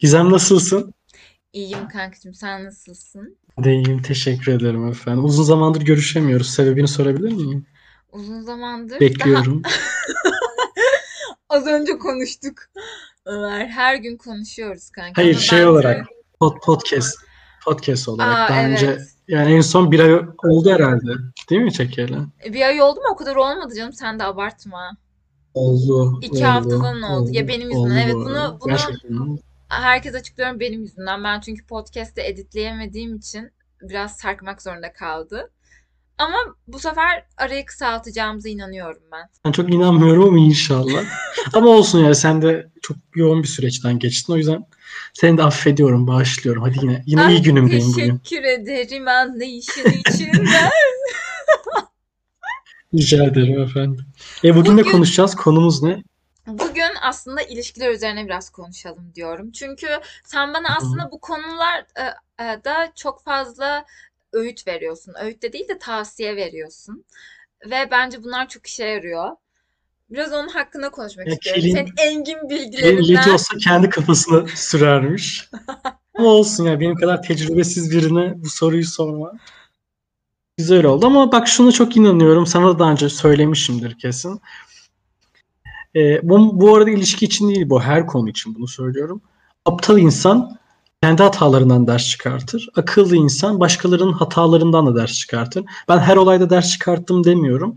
Gizem nasılsın? İyiyim kankacığım. Sen nasılsın? De iyiyim, teşekkür ederim efendim. Uzun zamandır görüşemiyoruz. Sebebini sorabilir miyim? Uzun zamandır daha Bekliyorum. az önce konuştuk. Ömer her gün konuşuyoruz kanka Hayır, ama şey bence olarak pod- podcast podcast olarak aa daha önce evet. yani en son bir ay oldu herhalde. Değil mi çekeli? E, Bir ay oldu mu? O kadar olmadı canım. Sen de abartma. Oldu, İki oldu, haftadan oldu. Ya oldu, benim yüzümden. Evet bunu bunu Gerçekten. Herkes açıklıyorum benim yüzümden. Ben çünkü podcast'te editleyemediğim için biraz sarkmak zorunda kaldı. Ama bu sefer arayı kısaltacağımıza inanıyorum ben. Ben çok inanmıyorum ama inşallah. Ama olsun ya sen de çok yoğun bir süreçten geçtin. O yüzden seni de affediyorum, bağışlıyorum. Hadi yine yine Ah iyi günümdeyim bugün. teşekkür ederim anlayışın için. Rica ederim efendim. E bugün ne Bugün konuşacağız? Konumuz ne? Bugün aslında ilişkiler üzerine biraz konuşalım diyorum. Çünkü sen bana aslında bu konular e, e, da çok fazla öğüt veriyorsun. Öğüt de değil de tavsiye veriyorsun. Ve bence bunlar çok işe yarıyor. Biraz onun hakkında konuşmak Ya istiyorum. Senin kelin, engin kelin ilacı bilgilerinden. olsa kendi kafasına sürermiş. Ama olsun ya benim kadar tecrübesiz birine bu soruyu sorma. Güzel oldu ama bak şuna çok inanıyorum. Sana da daha önce söylemişimdir kesin. E, bu, bu arada ilişki için değil bu her konu için bunu söylüyorum. Aptal insan kendi hatalarından ders çıkartır. Akıllı insan başkalarının hatalarından da ders çıkartır. Ben her olayda ders çıkarttım demiyorum.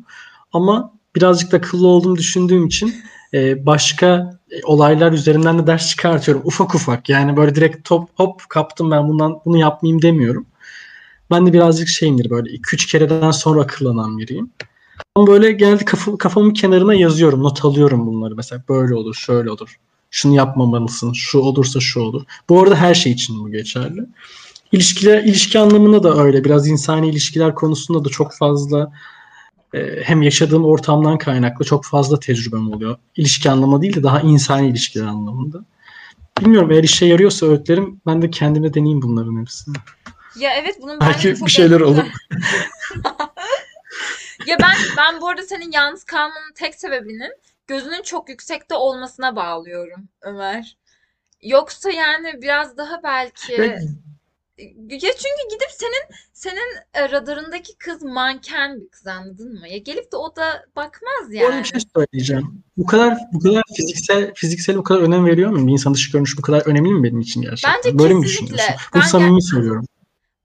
Ama birazcık da akıllı olduğumu düşündüğüm için e, başka e, olaylar üzerinden de ders çıkartıyorum. Ufak ufak yani böyle direkt top hop kaptım ben bundan bunu yapmayayım demiyorum. Ben de birazcık şeyimdir böyle 2-3 kereden sonra akıllanan biriyim. Ama böyle genelde kafa, kafamın kenarına yazıyorum, not alıyorum bunları. Mesela böyle olur, şöyle olur. Şunu yapmamalısın, şu olursa şu olur. Bu arada her şey için bu geçerli. İlişkiler, ilişki anlamında da öyle. Biraz insani ilişkiler konusunda da çok fazla e, hem yaşadığım ortamdan kaynaklı çok fazla tecrübem oluyor. İlişki anlamında değil de daha insani ilişkiler anlamında. Bilmiyorum eğer işe yarıyorsa öğütlerim ben de kendime deneyeyim bunların hepsini. Ya evet bunun Belki bir şeyler olur. Ya ben ben bu arada senin yalnız kalmanın tek sebebinin gözünün çok yüksekte olmasına bağlıyorum Ömer. Yoksa yani biraz daha belki Ya, çünkü gidip senin senin e, radarındaki kız manken bir kız anladın mı? Ya gelip de o da bakmaz bu arada bir yani. şey söyleyeceğim. Bu kadar bu kadar fiziksel fiziksel bu kadar önem veriyor muyum? Bir insan dış görünüş bu kadar önemli mi benim için Bence gerçekten? Böyle mi kesinlikle. düşünüyorsun? Bunu Ben samimi söylüyorum.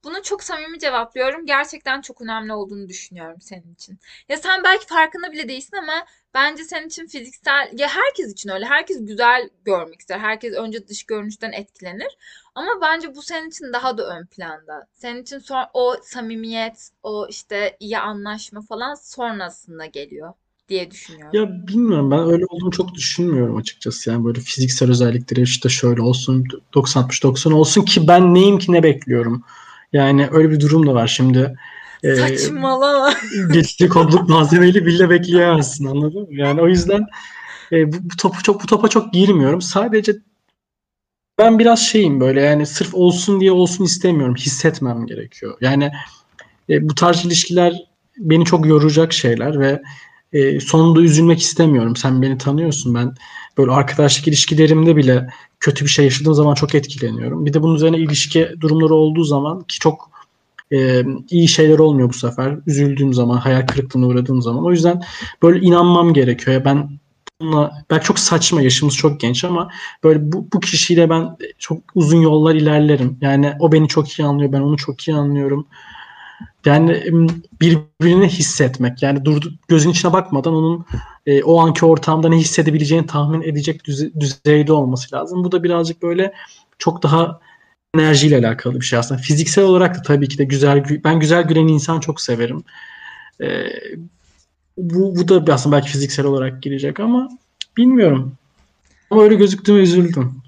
Bunu çok samimi cevaplıyorum. Gerçekten çok önemli olduğunu düşünüyorum senin için. Ya sen belki farkında bile değilsin ama bence senin için fiziksel ya herkes için öyle. Herkes güzel görmek ister. Herkes önce dış görünüşten etkilenir. Ama bence bu senin için daha da ön planda. Senin için son, o samimiyet, o işte iyi anlaşma falan sonrasında geliyor diye düşünüyorum. Ya bilmiyorum ben öyle olduğunu çok düşünmüyorum açıkçası. Yani böyle fiziksel özellikleri işte şöyle olsun 90-60-90 olsun ki ben neyim ki ne bekliyorum. Yani öyle bir durum da var şimdi. E, Saçmalama. gece konuluk malzemeyle bile bekleyemezsin anladın mı? Yani o yüzden e, bu, bu topu çok bu topa çok girmiyorum. Sadece ben biraz şeyim böyle yani sırf olsun diye olsun istemiyorum. Hissetmem gerekiyor. Yani e, bu tarz ilişkiler beni çok yoracak şeyler ve e, sonunda üzülmek istemiyorum. Sen beni tanıyorsun. Ben böyle arkadaşlık ilişkilerimde bile kötü bir şey yaşadığım zaman çok etkileniyorum. Bir de bunun üzerine ilişki durumları olduğu zaman ki çok e, iyi şeyler olmuyor bu sefer. Üzüldüğüm zaman, hayal kırıklığına uğradığım zaman. O yüzden böyle inanmam gerekiyor. Ben bununla belki çok saçma yaşımız çok genç ama böyle bu, bu kişiyle ben çok uzun yollar ilerlerim. Yani o beni çok iyi anlıyor, ben onu çok iyi anlıyorum. Yani birbirini hissetmek. Yani durdu, gözün içine bakmadan onun e, o anki ortamda ne hissedebileceğini tahmin edecek düze- düzeyde olması lazım. Bu da birazcık böyle çok daha enerjiyle alakalı bir şey aslında. Fiziksel olarak da tabii ki de güzel gü- ben güzel gülen insan çok severim. E, bu, bu da aslında belki fiziksel olarak girecek ama bilmiyorum. Ama öyle gözüktüğüme üzüldüm.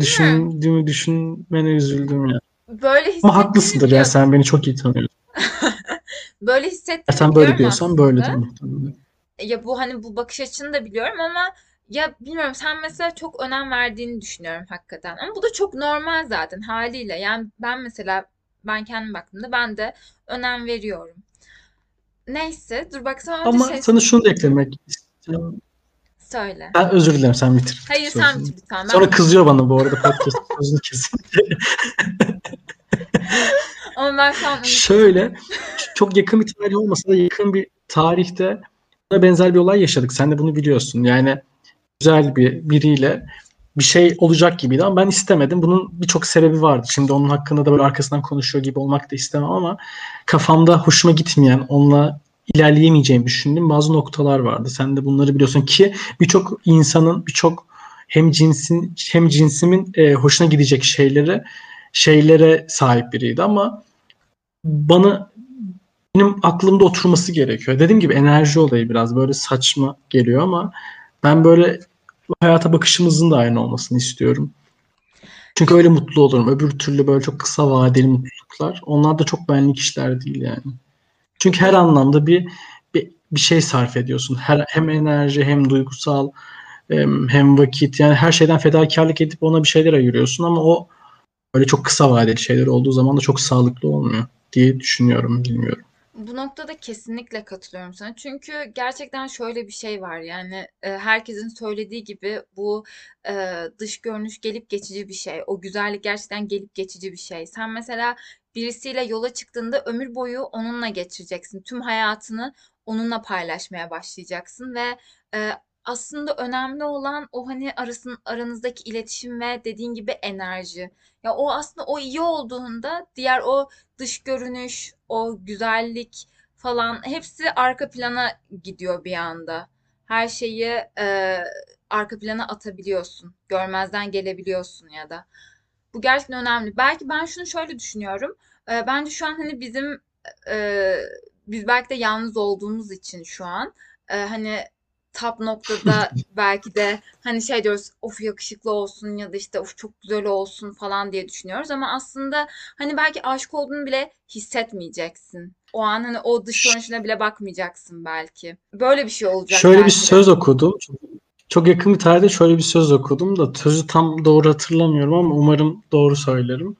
Düşündüğümü düşünmene üzüldüm ya. Böyle Ama haklısındır ya sen beni çok iyi tanıyorsun. Böyle Ya hissettiğini sen böyle diyorsan böyledir aslında. muhtemelen. Ya bu hani bu bakış açını da biliyorum ama ya bilmiyorum sen mesela çok önem verdiğini düşünüyorum hakikaten. Ama bu da çok normal zaten haliyle. Yani ben mesela ben kendim baktığımda ben de önem veriyorum. Neyse dur baksana önce Ama şey sana şunu da eklemek istiyorum. Söyle. Ben özür dilerim sen bitir. Hayır sen sözünü. bitir lütfen. Ben Sonra kızıyor bana bu arada podcast sözünü kesin. Ama ben şu an. Şöyle çok yakın bir tarih olmasa da yakın bir tarihte buna benzer bir olay yaşadık. Sen de bunu biliyorsun. Yani güzel bir biriyle bir şey olacak gibiydi ama ben istemedim. Bunun birçok sebebi vardı. Şimdi onun hakkında da böyle arkasından konuşuyor gibi olmak da istemem ama kafamda hoşuma gitmeyen, onunla ilerleyemeyeceğimi düşündüğüm bazı noktalar vardı. Sen de bunları biliyorsun ki birçok insanın, birçok hem cinsin hem cinsimin e, hoşuna gidecek şeylere şeylere sahip biriydi ama bana benim aklımda oturması gerekiyor. Dediğim gibi enerji olayı biraz böyle saçma geliyor ama ben böyle hayata bakışımızın da aynı olmasını istiyorum. Çünkü öyle mutlu olurum. Öbür türlü böyle çok kısa vadeli mutluluklar. Onlar da çok benlik işler değil yani. Çünkü her anlamda bir bir, bir şey sarf ediyorsun. Her, hem enerji hem duygusal hem, vakit yani her şeyden fedakarlık edip ona bir şeyler ayırıyorsun ama o öyle çok kısa vadeli şeyler olduğu zaman da çok sağlıklı olmuyor diye düşünüyorum bilmiyorum. Bu noktada kesinlikle katılıyorum sana. Çünkü gerçekten şöyle bir şey var yani e, herkesin söylediği gibi bu e, dış görünüş gelip geçici bir şey. O güzellik gerçekten gelip geçici bir şey. Sen mesela birisiyle yola çıktığında ömür boyu onunla geçireceksin. Tüm hayatını onunla paylaşmaya başlayacaksın ve e, aslında önemli olan o hani arasın aranızdaki iletişim ve dediğin gibi enerji. Ya o aslında o iyi olduğunda diğer o dış görünüş, o güzellik falan hepsi arka plana gidiyor bir anda. Her şeyi e, arka plana atabiliyorsun. Görmezden gelebiliyorsun ya da. Bu gerçekten önemli. Belki ben şunu şöyle düşünüyorum. E, bence şu an hani bizim e, biz belki de yalnız olduğumuz için şu an e, hani tap noktada belki de hani şey diyoruz of yakışıklı olsun ya da işte of çok güzel olsun falan diye düşünüyoruz ama aslında hani belki aşık olduğunu bile hissetmeyeceksin. O an hani o dış görünüşüne bile bakmayacaksın belki. Böyle bir şey olacak Şöyle bir de. söz okudum. Çok, yakın bir tarihte şöyle bir söz okudum da sözü tam doğru hatırlamıyorum ama umarım doğru söylerim.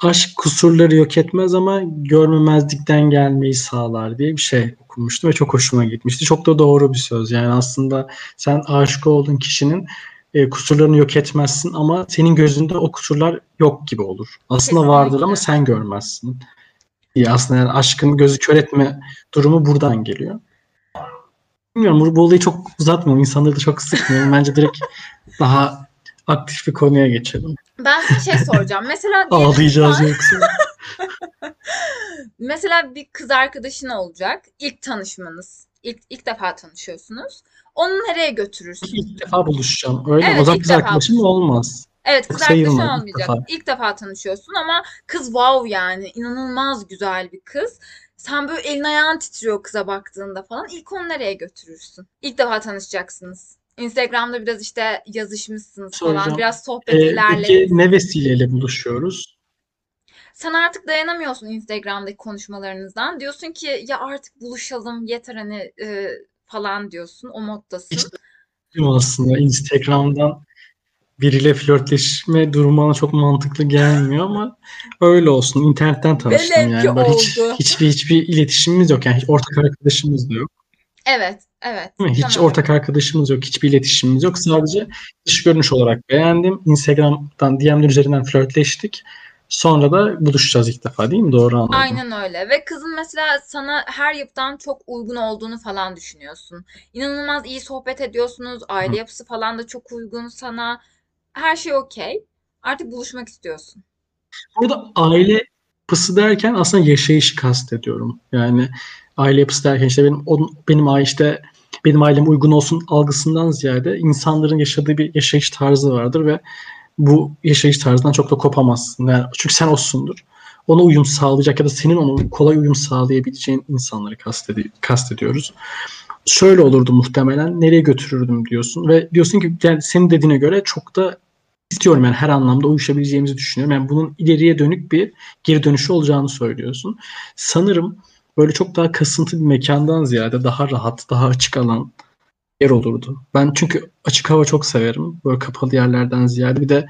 Aşk kusurları yok etmez ama görmemezlikten gelmeyi sağlar diye bir şey okumuştum ve çok hoşuma gitmişti. Çok da doğru bir söz. Yani aslında sen aşık olduğun kişinin e, kusurlarını yok etmezsin ama senin gözünde o kusurlar yok gibi olur. Aslında vardır ama Kesinlikle. sen görmezsin. İyi aslında yani aşkın gözü kör etme durumu buradan geliyor. Bilmiyorum bu, bu olayı çok uzatmıyorum. İnsanları da çok sıkmıyorum. Bence direkt daha aktif bir konuya geçelim. Ben bir şey soracağım. Mesela Ağlayacağız yoksa. mesela bir kız arkadaşın olacak. İlk tanışmanız. İlk, ilk defa tanışıyorsunuz. Onu nereye götürürsün? İlk defa buluşacağım. Öyle mi? O Evet zaman kız arkadaşım olmaz. Evet kız arkadaşın sayılmaz ilk olmayacak. defa. İlk defa tanışıyorsun ama kız wow yani inanılmaz güzel bir kız. Sen böyle elin ayağın titriyor kıza baktığında falan. İlk onu nereye götürürsün? İlk defa tanışacaksınız. Instagram'da biraz işte yazışmışsınız falan. Soracağım. Biraz sohbet Ee, peki ilerlemiş. ne vesileyle buluşuyoruz? Sen artık dayanamıyorsun Instagram'daki konuşmalarınızdan. Diyorsun ki ya artık buluşalım yeter hani e, falan diyorsun. O moddasın. İşte aslında Instagram'dan biriyle flörtleşme durumu bana çok mantıklı gelmiyor ama öyle olsun. İnternetten tanıştım Velev yani. Böyle hiç hiçbir hiçbir iletişimimiz yok yani hiç ortak arkadaşımız da yok. Evet, evet. Hiç Tamam. ortak arkadaşımız yok, hiçbir iletişimimiz yok. Sadece dış görünüş olarak beğendim. Instagram'dan DM'ler üzerinden flörtleştik. Sonra da buluşacağız ilk defa değil mi? Doğru anladım. Aynen öyle. Ve kızın mesela sana her yapıdan çok uygun olduğunu falan düşünüyorsun. İnanılmaz iyi sohbet ediyorsunuz. Aile Hı. yapısı falan da çok uygun sana. Her şey okey. Artık buluşmak istiyorsun. Burada aile yapısı derken aslında yaşayışı kastediyorum. Yani aile yapısı derken işte benim onun, benim aile işte benim ailem uygun olsun algısından ziyade insanların yaşadığı bir yaşayış tarzı vardır ve bu yaşayış tarzından çok da kopamazsın. Yani çünkü sen olsundur. Ona uyum sağlayacak ya da senin ona kolay uyum sağlayabileceğin insanları kastedi- kastediyoruz. Şöyle olurdu muhtemelen. Nereye götürürdüm diyorsun ve diyorsun ki yani senin dediğine göre çok da istiyorum yani her anlamda uyuşabileceğimizi düşünüyorum. Yani bunun ileriye dönük bir geri dönüşü olacağını söylüyorsun. Sanırım böyle çok daha kasıntı bir mekandan ziyade daha rahat, daha açık alan yer olurdu. Ben çünkü açık hava çok severim. Böyle kapalı yerlerden ziyade bir de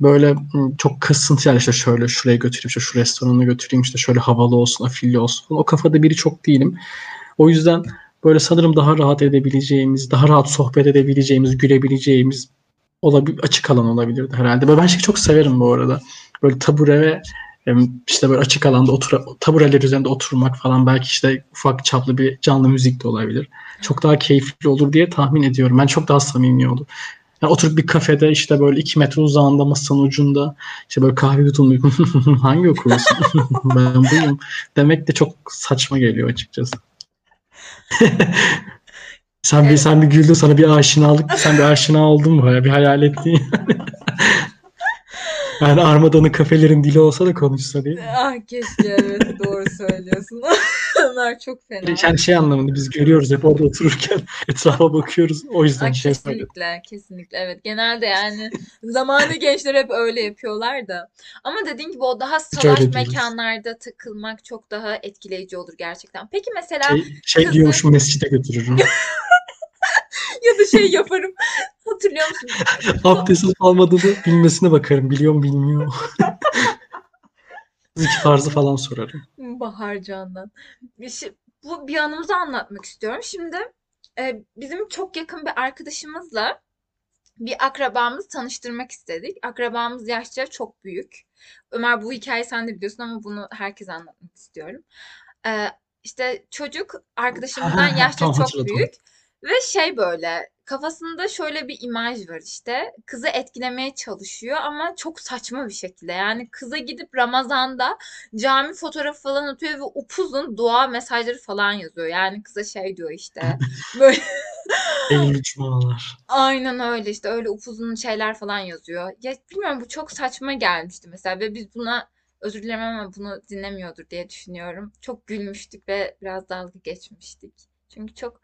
böyle çok kasıntı yani işte şöyle şuraya götüreyim, işte şu restorana götüreyim, işte şöyle havalı olsun, afilli olsun. O kafada biri çok değilim. O yüzden böyle sanırım daha rahat edebileceğimiz, daha rahat sohbet edebileceğimiz, gülebileceğimiz olabil açık alan olabilirdi herhalde. Böyle ben şeyi çok severim bu arada. Böyle tabure ve işte böyle açık alanda otur tabureler üzerinde oturmak falan belki işte ufak çaplı bir canlı müzik de olabilir. Çok daha keyifli olur diye tahmin ediyorum. Ben çok daha samimi olur. Yani oturup bir kafede işte böyle iki metre uzağında masanın ucunda işte böyle kahve yudumluyum. Hangi okulsun? ben buyum. Demek de çok saçma geliyor açıkçası. sen bir sen bir güldün sana bir aşinalık sen bir aşina oldun mu? Ya bir hayal ettiğin. yani Armada'nın kafelerin dili olsa da konuşsa mi? Ah keşke evet doğru söylüyorsun. Onlar çok fena. Yani şey anlamında biz görüyoruz hep orada otururken etrafa bakıyoruz. O yüzden Ay, şey söyledim. kesinlikle, kesinlikle. Evet, genelde yani zamanı gençler hep öyle yapıyorlar da. Ama dediğin gibi o daha salaş mekanlarda takılmak çok daha etkileyici olur gerçekten. Peki mesela Şey, şey kızı diyormuşum mescide götürürüm. ya da şey yaparım. Hatırlıyor musun? Abdestsiz almadığını bilmesine bakarım. Biliyor mu bilmiyor? Zikir tarzı falan sorarım. Bahar Can'dan. Bir şey- bu bir anımızı anlatmak istiyorum. Şimdi e, bizim çok yakın bir arkadaşımızla bir akrabamız tanıştırmak istedik. Akrabamız yaşça çok büyük. Ömer bu hikayeyi sen de biliyorsun ama bunu herkese anlatmak istiyorum. Ee, işte çocuk arkadaşımızdan yaşça çok hatırladım. büyük ve şey böyle kafasında şöyle bir imaj var işte. Kızı etkilemeye çalışıyor ama çok saçma bir şekilde. Yani kıza gidip Ramazan'da cami fotoğrafı falan atıyor ve upuzun dua mesajları falan yazıyor. Yani kıza şey diyor işte böyle Eylül cumalar. Aynen öyle işte öyle upuzun şeyler falan yazıyor. Ya bilmiyorum bu çok saçma gelmişti mesela ve biz buna özür dilerim ama bunu dinlemiyordur diye düşünüyorum. Çok gülmüştük ve biraz dalga geçmiştik. Çünkü çok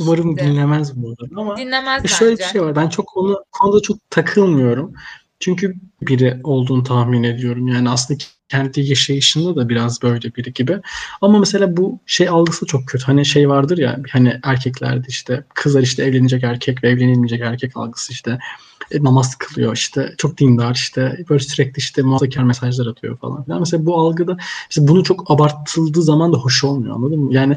Umarım değişikti. dinlemez bu arada ama Dinlemez e, şöyle bir bence. şey var. Ben çok konu, konuda çok takılmıyorum. Çünkü biri olduğunu tahmin ediyorum. Yani aslında kendi yaşayışında da biraz böyle biri gibi. Ama mesela bu şey algısı çok kötü. Hani şey vardır ya hani erkeklerde işte kızlar işte evlenecek erkek ve evlenilmeyecek erkek algısı işte e, namaz kılıyor işte çok dindar işte böyle sürekli işte muhafazakar mesajlar atıyor falan filan. Mesela bu algıda işte bunu çok abartıldığı zaman da hoş olmuyor anladın mı? Yani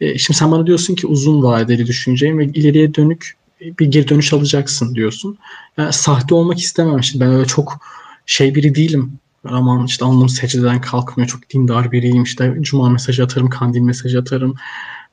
e, şimdi sen bana diyorsun ki uzun vadeli düşüneceğim ve ileriye dönük bir geri dönüş alacaksın diyorsun. Yani sahte olmak istemem. Şimdi ben öyle çok şey biri değilim. Aman işte alnım secdeden kalkmıyor. Çok dindar biriyim. İşte cuma mesajı atarım, kandil mesajı atarım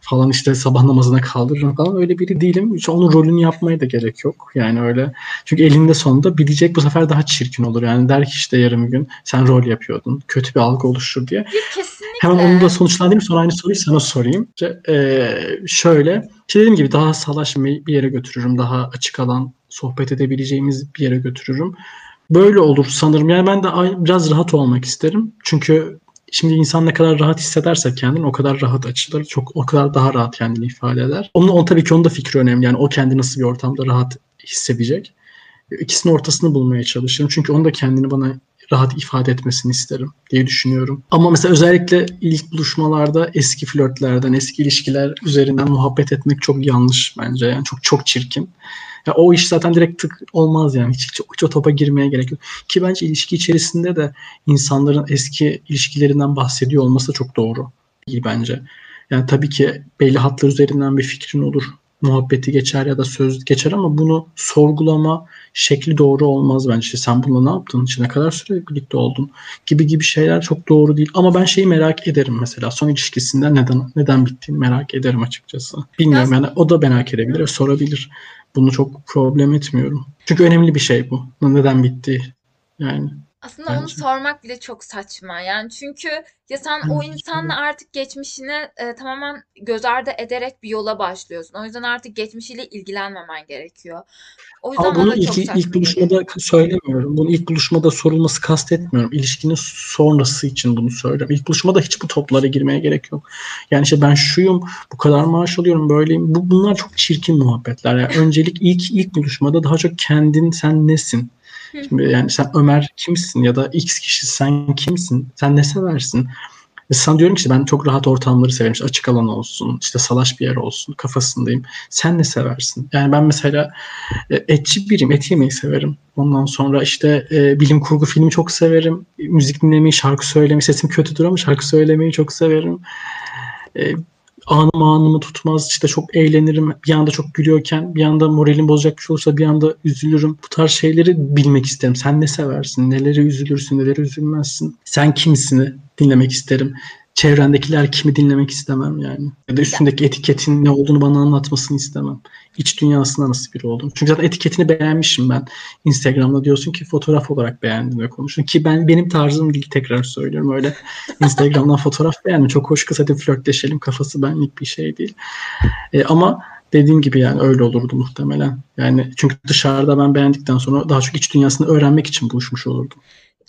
falan işte sabah namazına kaldırırım falan öyle biri değilim. Hiç onun rolünü yapmaya da gerek yok. Yani öyle. Çünkü elinde sonunda bilecek bu sefer daha çirkin olur. Yani der ki işte yarım gün sen rol yapıyordun. Kötü bir algı oluşur diye. Kesinlikle. Hemen onu da sonuçlandırayım sonra aynı soruyu sana sorayım. İşte, eee, şöyle, işte dediğim gibi daha salaş bir yere götürürüm. Daha açık alan, sohbet edebileceğimiz bir yere götürürüm. Böyle olur sanırım. Yani ben de biraz rahat olmak isterim. Çünkü şimdi insan ne kadar rahat hissederse kendini o kadar rahat açılır. Çok o kadar daha rahat kendini ifade eder. Onun, onun tabii ki onun da fikri önemli. Yani o kendi nasıl bir ortamda rahat hissedecek. İkisinin ortasını bulmaya çalışırım. Çünkü onun da kendini bana rahat ifade etmesini isterim diye düşünüyorum. Ama mesela özellikle ilk buluşmalarda eski flörtlerden, eski ilişkiler üzerinden muhabbet etmek çok yanlış bence. Yani çok çok çirkin. Ya o iş zaten direkt tık olmaz yani. Hiç, hiç, hiç o topa girmeye gerek yok. Ki bence ilişki içerisinde de insanların eski ilişkilerinden bahsediyor olması çok doğru değil bence. Yani tabii ki belli hatlar üzerinden bir fikrin olur. Muhabbeti geçer ya da söz geçer ama bunu sorgulama şekli doğru olmaz bence. İşte sen bununla ne yaptın? İşte ne kadar süre birlikte oldun? Gibi gibi şeyler çok doğru değil. Ama ben şeyi merak ederim mesela. Son ilişkisinden neden neden bittiğini merak ederim açıkçası. Bilmiyorum yani o da merak edebilir ve sorabilir. Bunu çok problem etmiyorum. Çünkü önemli bir şey bu. Neden bitti? Yani Aslında onu bence. sormak bile çok saçma. Yani çünkü ya sen o insanla artık geçmişini e, tamamen göz ardı ederek bir yola başlıyorsun. O yüzden artık geçmişiyle ilgilenmemen gerekiyor. O yüzden Ama bana bunu da çok ilk, saçma ilk buluşmada söylemiyorum. Bunu ilk buluşmada sorulması kastetmiyorum. İlişkinin sonrası için bunu söylüyorum. İlk buluşmada hiç bu toplara girmeye gerek yok. Yani işte ben şuyum, bu kadar maaş alıyorum, böyleyim. Bu, bunlar çok çirkin muhabbetler. Yani öncelik ilk ilk buluşmada daha çok kendin, sen nesin? Şimdi yani sen Ömer kimsin ya da X kişi sen kimsin? Sen ne seversin? Mesela diyorum ki ben çok rahat ortamları severim. İşte açık alan olsun, işte salaş bir yer olsun kafasındayım. Sen ne seversin? Yani ben mesela e, etçi biriyim. Et yemeyi severim. Ondan sonra işte e, bilim kurgu filmi çok severim. Müzik dinlemeyi, şarkı söylemeyi. Sesim kötüdür ama şarkı söylemeyi çok severim. E, anım anımı tutmaz. İşte çok eğlenirim. Bir anda çok gülüyorken bir anda moralim bozacak bir şey olursa bir anda üzülürüm. Bu tarz şeyleri bilmek isterim. Sen ne seversin? Neleri üzülürsün? Neleri üzülmezsin? Sen kimsini dinlemek isterim. Çevrendekiler kimi dinlemek istemem yani. Ya da üstündeki etiketin ne olduğunu bana anlatmasını istemem. İç dünyasında nasıl biri oldum. Çünkü zaten etiketini beğenmişim ben. Instagram'da diyorsun ki fotoğraf olarak beğendin ve konuştun. Ki ben benim tarzım değil tekrar söylüyorum. Öyle Instagram'dan fotoğraf beğendim. Çok hoş kız hadi flörtleşelim kafası benlik bir şey değil. E, ama dediğim gibi yani öyle olurdu muhtemelen. Yani çünkü dışarıda ben beğendikten sonra daha çok iç dünyasını öğrenmek için buluşmuş olurdum.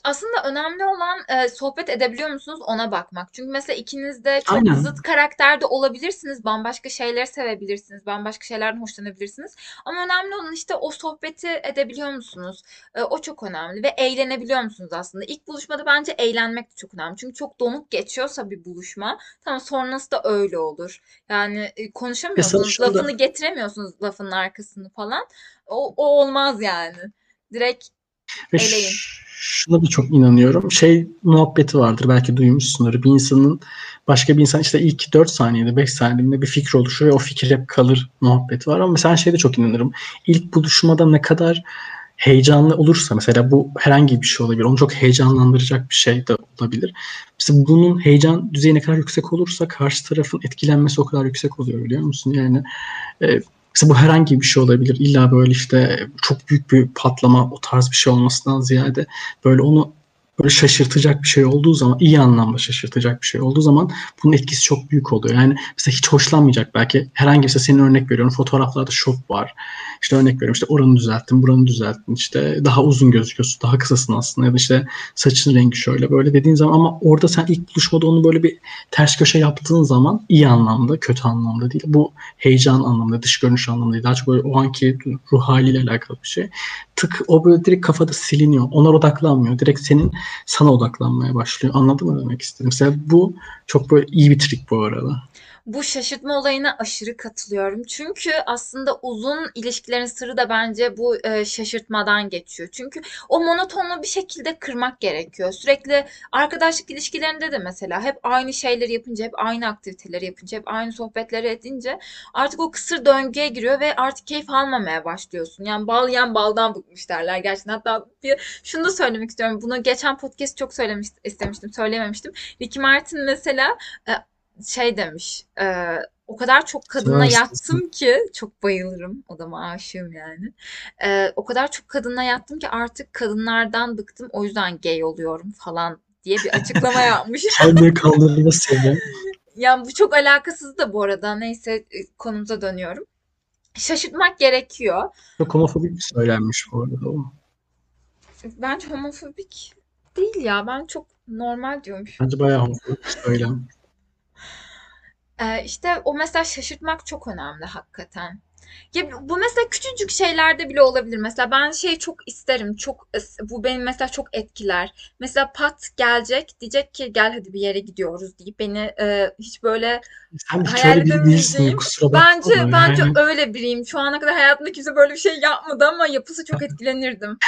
Aslında önemli olan e, sohbet edebiliyor musunuz ona bakmak. Çünkü mesela ikiniz de çok Aynen. zıt karakterde olabilirsiniz. Bambaşka şeyleri sevebilirsiniz. Bambaşka şeylerden hoşlanabilirsiniz. Ama önemli olan işte o sohbeti edebiliyor musunuz? E, o çok önemli. Ve eğlenebiliyor musunuz aslında? İlk buluşmada bence eğlenmek de çok önemli. Çünkü çok donuk geçiyorsa bir buluşma tamam sonrası da öyle olur. Yani e, Mesela konuşamıyorsunuz. Lafını getiremiyorsunuz lafının arkasını falan. O, o olmaz yani. Direkt Ve eleyin. şuna da çok inanıyorum. Şey muhabbeti vardır belki duymuşsundur. Bir insanın başka bir insan işte ilk 4 saniyede 5 saniyede bir fikir oluşur ve o fikir hep kalır muhabbeti var. Ama mesela şeyde çok inanırım. İlk buluşmada ne kadar heyecanlı olursa mesela bu herhangi bir şey olabilir. Onu çok heyecanlandıracak bir şey de olabilir. Mesela bunun heyecan düzeyi ne kadar yüksek olursa karşı tarafın etkilenmesi o kadar yüksek oluyor biliyor musun? Yani e, Mesela bu herhangi bir şey olabilir. İlla böyle işte çok büyük bir patlama o tarz bir şey olmasından ziyade böyle onu böyle şaşırtacak bir şey olduğu zaman iyi anlamda şaşırtacak bir şey olduğu zaman bunun etkisi çok büyük oluyor. Yani mesela hiç hoşlanmayacak belki herhangi mesela senin örnek veriyorum fotoğraflarda şov var. İşte örnek veriyorum işte oranı düzelttin, buranı düzelttin. işte daha uzun gözüküyorsun, daha kısasın aslında ya da işte saçın rengi şöyle böyle dediğin zaman ama orada sen ilk buluşmada onu böyle bir ters köşe yaptığın zaman iyi anlamda, kötü anlamda değil. Bu heyecan anlamda, dış görünüş anlamda değil. Daha çok böyle o anki ruh haliyle alakalı bir şey. Tık o böyle direkt kafada siliniyor. Ona odaklanmıyor. Direkt senin sana odaklanmaya başlıyor. Anladın mı demek istedim? Mesela bu çok böyle iyi bir trik bu arada. Bu şaşırtma olayına aşırı katılıyorum. Çünkü aslında uzun ilişkilerin sırrı da bence bu e, şaşırtmadan geçiyor. Çünkü o monotonluğu bir şekilde kırmak gerekiyor. Sürekli arkadaşlık ilişkilerinde de mesela hep aynı şeyleri yapınca, hep aynı aktiviteleri yapınca, hep aynı sohbetleri edince artık o kısır döngüye giriyor ve artık keyif almamaya başlıyorsun. Yani bal yiyen baldan bıkmış derler gerçekten. Hatta bir, şunu da söylemek istiyorum. Bunu geçen podcast çok söylemiş istemiştim, söylememiştim. Ricky Martin mesela e, şey demiş. e, o kadar çok Seversin. yattım ki çok bayılırım. Adama aşığım yani. E, o kadar çok kadınla yattım ki artık kadınlardan bıktım. O yüzden gay oluyorum falan diye bir açıklama yapmış. Kendini kandırma seni. Yani bu çok alakasız da bu arada. Neyse e, konumuza dönüyorum. Şaşırtmak gerekiyor. Çok homofobik bir söylenmiş bu arada o. Bence homofobik değil ya. Ben çok normal diyormuşum. Bence bayağı homofobik bir söylem. Ee, işte o mesela şaşırtmak çok önemli hakikaten. Ya bu mesela küçücük şeylerde bile olabilir. Mesela ben şey çok isterim. Çok bu beni mesela çok etkiler. Mesela Pat gelecek diyecek ki gel hadi bir yere gidiyoruz deyip beni e, hiç böyle Sen hayal edemeyeceğim. Bence da bence yani. öyle biriyim. Şu ana kadar hayatımda kimse böyle bir şey yapmadı ama yapısı çok etkilenirdim.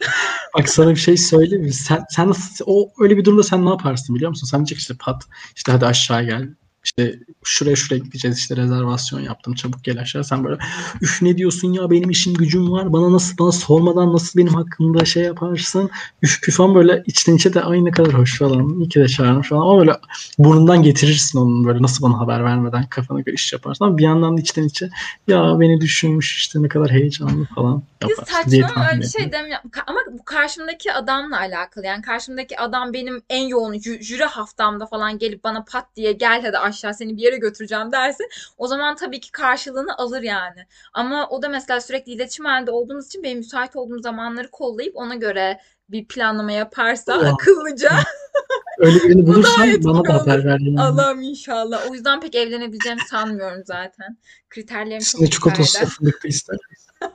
Bak sana bir şey söyleyeyim mi? Sen, sen nasıl, o öyle bir durumda sen ne yaparsın biliyor musun? Sen diyecek işte pat işte hadi aşağı gel. İşte şuraya şuraya gideceğiz işte rezervasyon yaptım çabuk gel aşağı. Sen böyle üf ne diyorsun ya benim işim gücüm var. Bana nasıl bana sormadan nasıl benim hakkımda şey yaparsın. Üf püf falan böyle içten içe de ay ne kadar hoş falan. İyi ki de çağırmış falan. Ama böyle burnundan getirirsin onun böyle nasıl bana haber vermeden kafana göre iş yaparsın. Ama bir yandan da içten içe ya beni düşünmüş işte ne kadar heyecanlı falan Ya yaparsın diye saçma öyle tahmin bir şey demiyorum. Ama bu karşımdaki adamla alakalı. Yani karşımdaki adam benim en yoğun jü- jüri haftamda falan gelip bana pat diye gel hadi aşağı seni bir yere götüreceğim derse o zaman tabii ki karşılığını alır yani. Ama o da mesela sürekli iletişim halinde olduğumuz için benim müsait olduğum zamanları kollayıp ona göre bir planlama yaparsa Ya. akıllıca Öyle birini bulursan bana da haber ver yani. Allah'ım inşallah. O yüzden pek evlenebileceğimi sanmıyorum zaten. Kriterlerim çok Üstüne çikolatası fındıklı ister.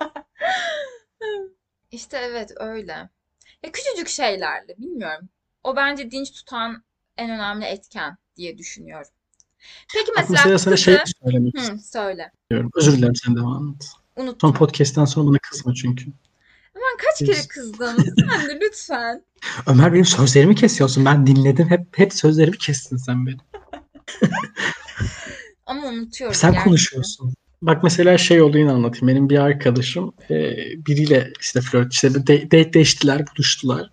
İşte evet öyle. Ya küçücük şeylerle bilmiyorum. O bence dinç tutan en önemli etken diye düşünüyorum. Peki mesela mesela sana şey kızı... söylemek Hı, söyle. istiyorum. Özür dilerim sen devam et. Son Unuttum. podcast'ten sonra bana kızma çünkü. Ben kaç kere kızdım? Sen de lütfen. Ömer benim sözlerimi kesiyorsun. Ben dinledim. Hep hep sözlerimi kestin sen benim. Ama unutuyorum Sen gerçekten. konuşuyorsun. Bak mesela şey olayını anlatayım. Benim bir arkadaşım e, biriyle işte flört işte bir de- date'leştiler, buluştular.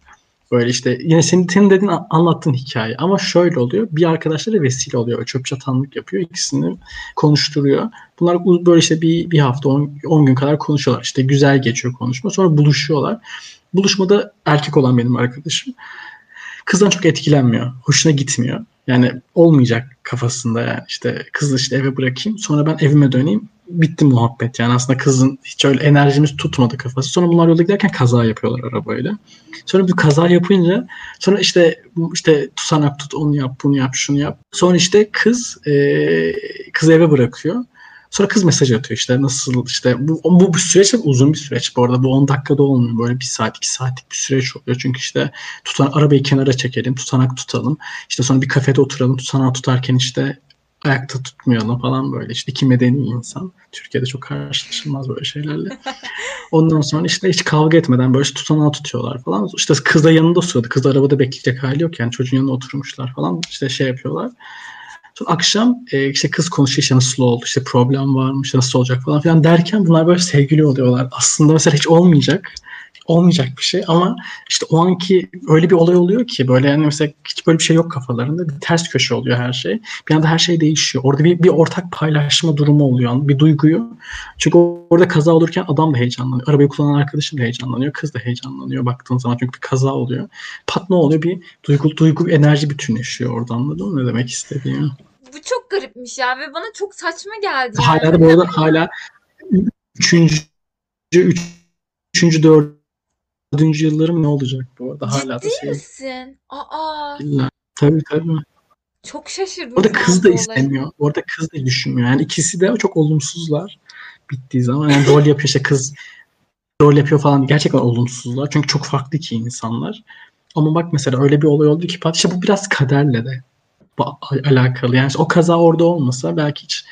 Böyle işte yine senin, senin dediğin anlattığın hikaye. Ama şöyle oluyor. Bir arkadaşları vesile oluyor. Çöp çatanlık yapıyor. İkisini konuşturuyor. Bunlar böyle işte bir, bir hafta 10 gün kadar konuşuyorlar. İşte güzel geçiyor konuşma. Sonra buluşuyorlar. Buluşmada erkek olan benim arkadaşım. Kızdan çok etkilenmiyor. Hoşuna gitmiyor. Yani olmayacak kafasında yani işte kızı işte eve bırakayım sonra ben evime döneyim bitti muhabbet yani aslında kızın hiç öyle enerjimiz tutmadı kafası. Sonra bunlar yolda giderken kaza yapıyorlar arabayla. Sonra bir kaza yapınca sonra işte işte tutanak tut onu yap bunu yap şunu yap. Sonra işte kız e, kızı eve bırakıyor. Sonra kız mesaj atıyor işte nasıl işte bu, bu bir süreç çok uzun bir süreç bu arada bu 10 dakikada olmuyor böyle bir saat iki saatlik bir süreç oluyor çünkü işte tutan arabayı kenara çekelim tutanak tutalım işte sonra bir kafede oturalım tutanağı tutarken işte ayakta tutmayalım falan böyle. İşte iki medeni insan. Türkiye'de çok karşılaşılmaz böyle şeylerle. Ondan sonra işte hiç kavga etmeden böyle işte tutanağı tutuyorlar falan. İşte kız da yanında oturuyordu. Kız da arabada bekleyecek hali yok yani. Çocuğun yanına oturmuşlar falan. İşte şey yapıyorlar. Sonra akşam e, işte kız konuşuyor işte nasıl oldu işte problem varmış nasıl olacak falan filan derken bunlar böyle sevgili oluyorlar. Aslında mesela hiç olmayacak olmayacak bir şey ama işte o anki öyle bir olay oluyor ki böyle yani mesela hiç böyle bir şey yok kafalarında bir ters köşe oluyor her şey. Bir anda her şey değişiyor. Orada bir, bir ortak paylaşma durumu oluyor. Bir duyguyu. Çünkü orada kaza olurken adam da heyecanlanıyor. Arabayı kullanan arkadaşım da heyecanlanıyor. Kız da heyecanlanıyor baktığın zaman çünkü bir kaza oluyor. Pat ne oluyor? Bir duygu, duygu enerji bütünleşiyor orada anladın mı ne demek istediğimi? Bu çok garipmiş ya ve bana çok saçma geldi yani. Hala da bu arada hala üçüncü, üç, üçüncü, dördüncü yıllarım ne olacak bu arada hala da Ciddi şey. misin? Aa, illa. Tabii tabii. çok şaşırdım Orada kız da istemiyor. Orada kız da düşünmüyor. Yani ikisi de çok olumsuzlar bittiği zaman. Yani rol yapıyor işte kız rol yapıyor falan. Gerçekten olumsuzlar. Çünkü çok farklı iki insanlar. Ama bak mesela öyle bir olay oldu ki işte bu biraz kaderle de alakalı. Yani o kaza orada olmasa belki hiç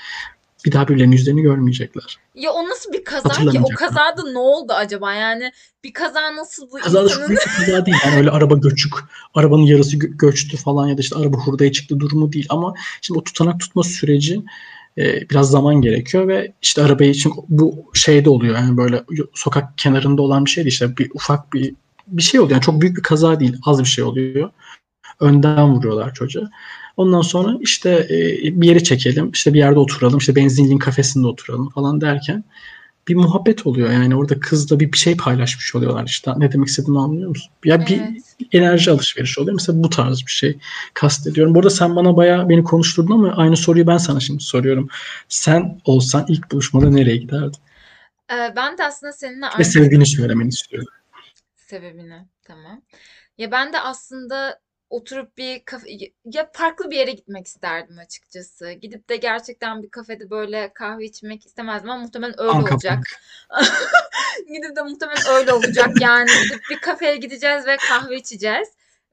bir daha birbirlerinin yüzlerini görmeyecekler. Ya o nasıl bir kaza ki? O kazada ne oldu acaba? Yani bir kaza nasıl bu Kaza da insanın... bir kaza değil. Yani öyle araba göçük, arabanın yarısı gö- göçtü falan ya da işte araba hurdaya çıktı durumu değil. Ama şimdi o tutanak tutma süreci e, biraz zaman gerekiyor ve işte arabayı için bu şeyde oluyor. Yani böyle sokak kenarında olan bir şey değil. İşte bir ufak bir bir şey oluyor. Yani çok büyük bir kaza değil. Az bir şey oluyor. Önden vuruyorlar çocuğa. Ondan sonra işte e, bir yere çekelim, işte bir yerde oturalım, işte benzinliğin kafesinde oturalım falan derken bir muhabbet oluyor. Yani orada kızla bir, bir şey paylaşmış oluyorlar işte. Ne demek istediğimi anlıyor musun? Ya bir Evet. enerji alışverişi oluyor. Mesela bu tarz bir şey kastediyorum. Burada sen bana bayağı beni konuşturdun ama aynı soruyu ben sana şimdi soruyorum. Sen olsan ilk buluşmada nereye giderdin? Ee, ben de aslında seninle Ve aynı sevdiğini söylemeni istiyorum. sebebini. Tamam. Ya ben de aslında oturup bir kafe ya farklı bir yere gitmek isterdim açıkçası. Gidip de gerçekten bir kafede böyle kahve içmek istemezdim ama muhtemelen öyle Anka olacak. Gidip de muhtemelen öyle olacak yani. Gidip bir kafeye gideceğiz ve kahve içeceğiz.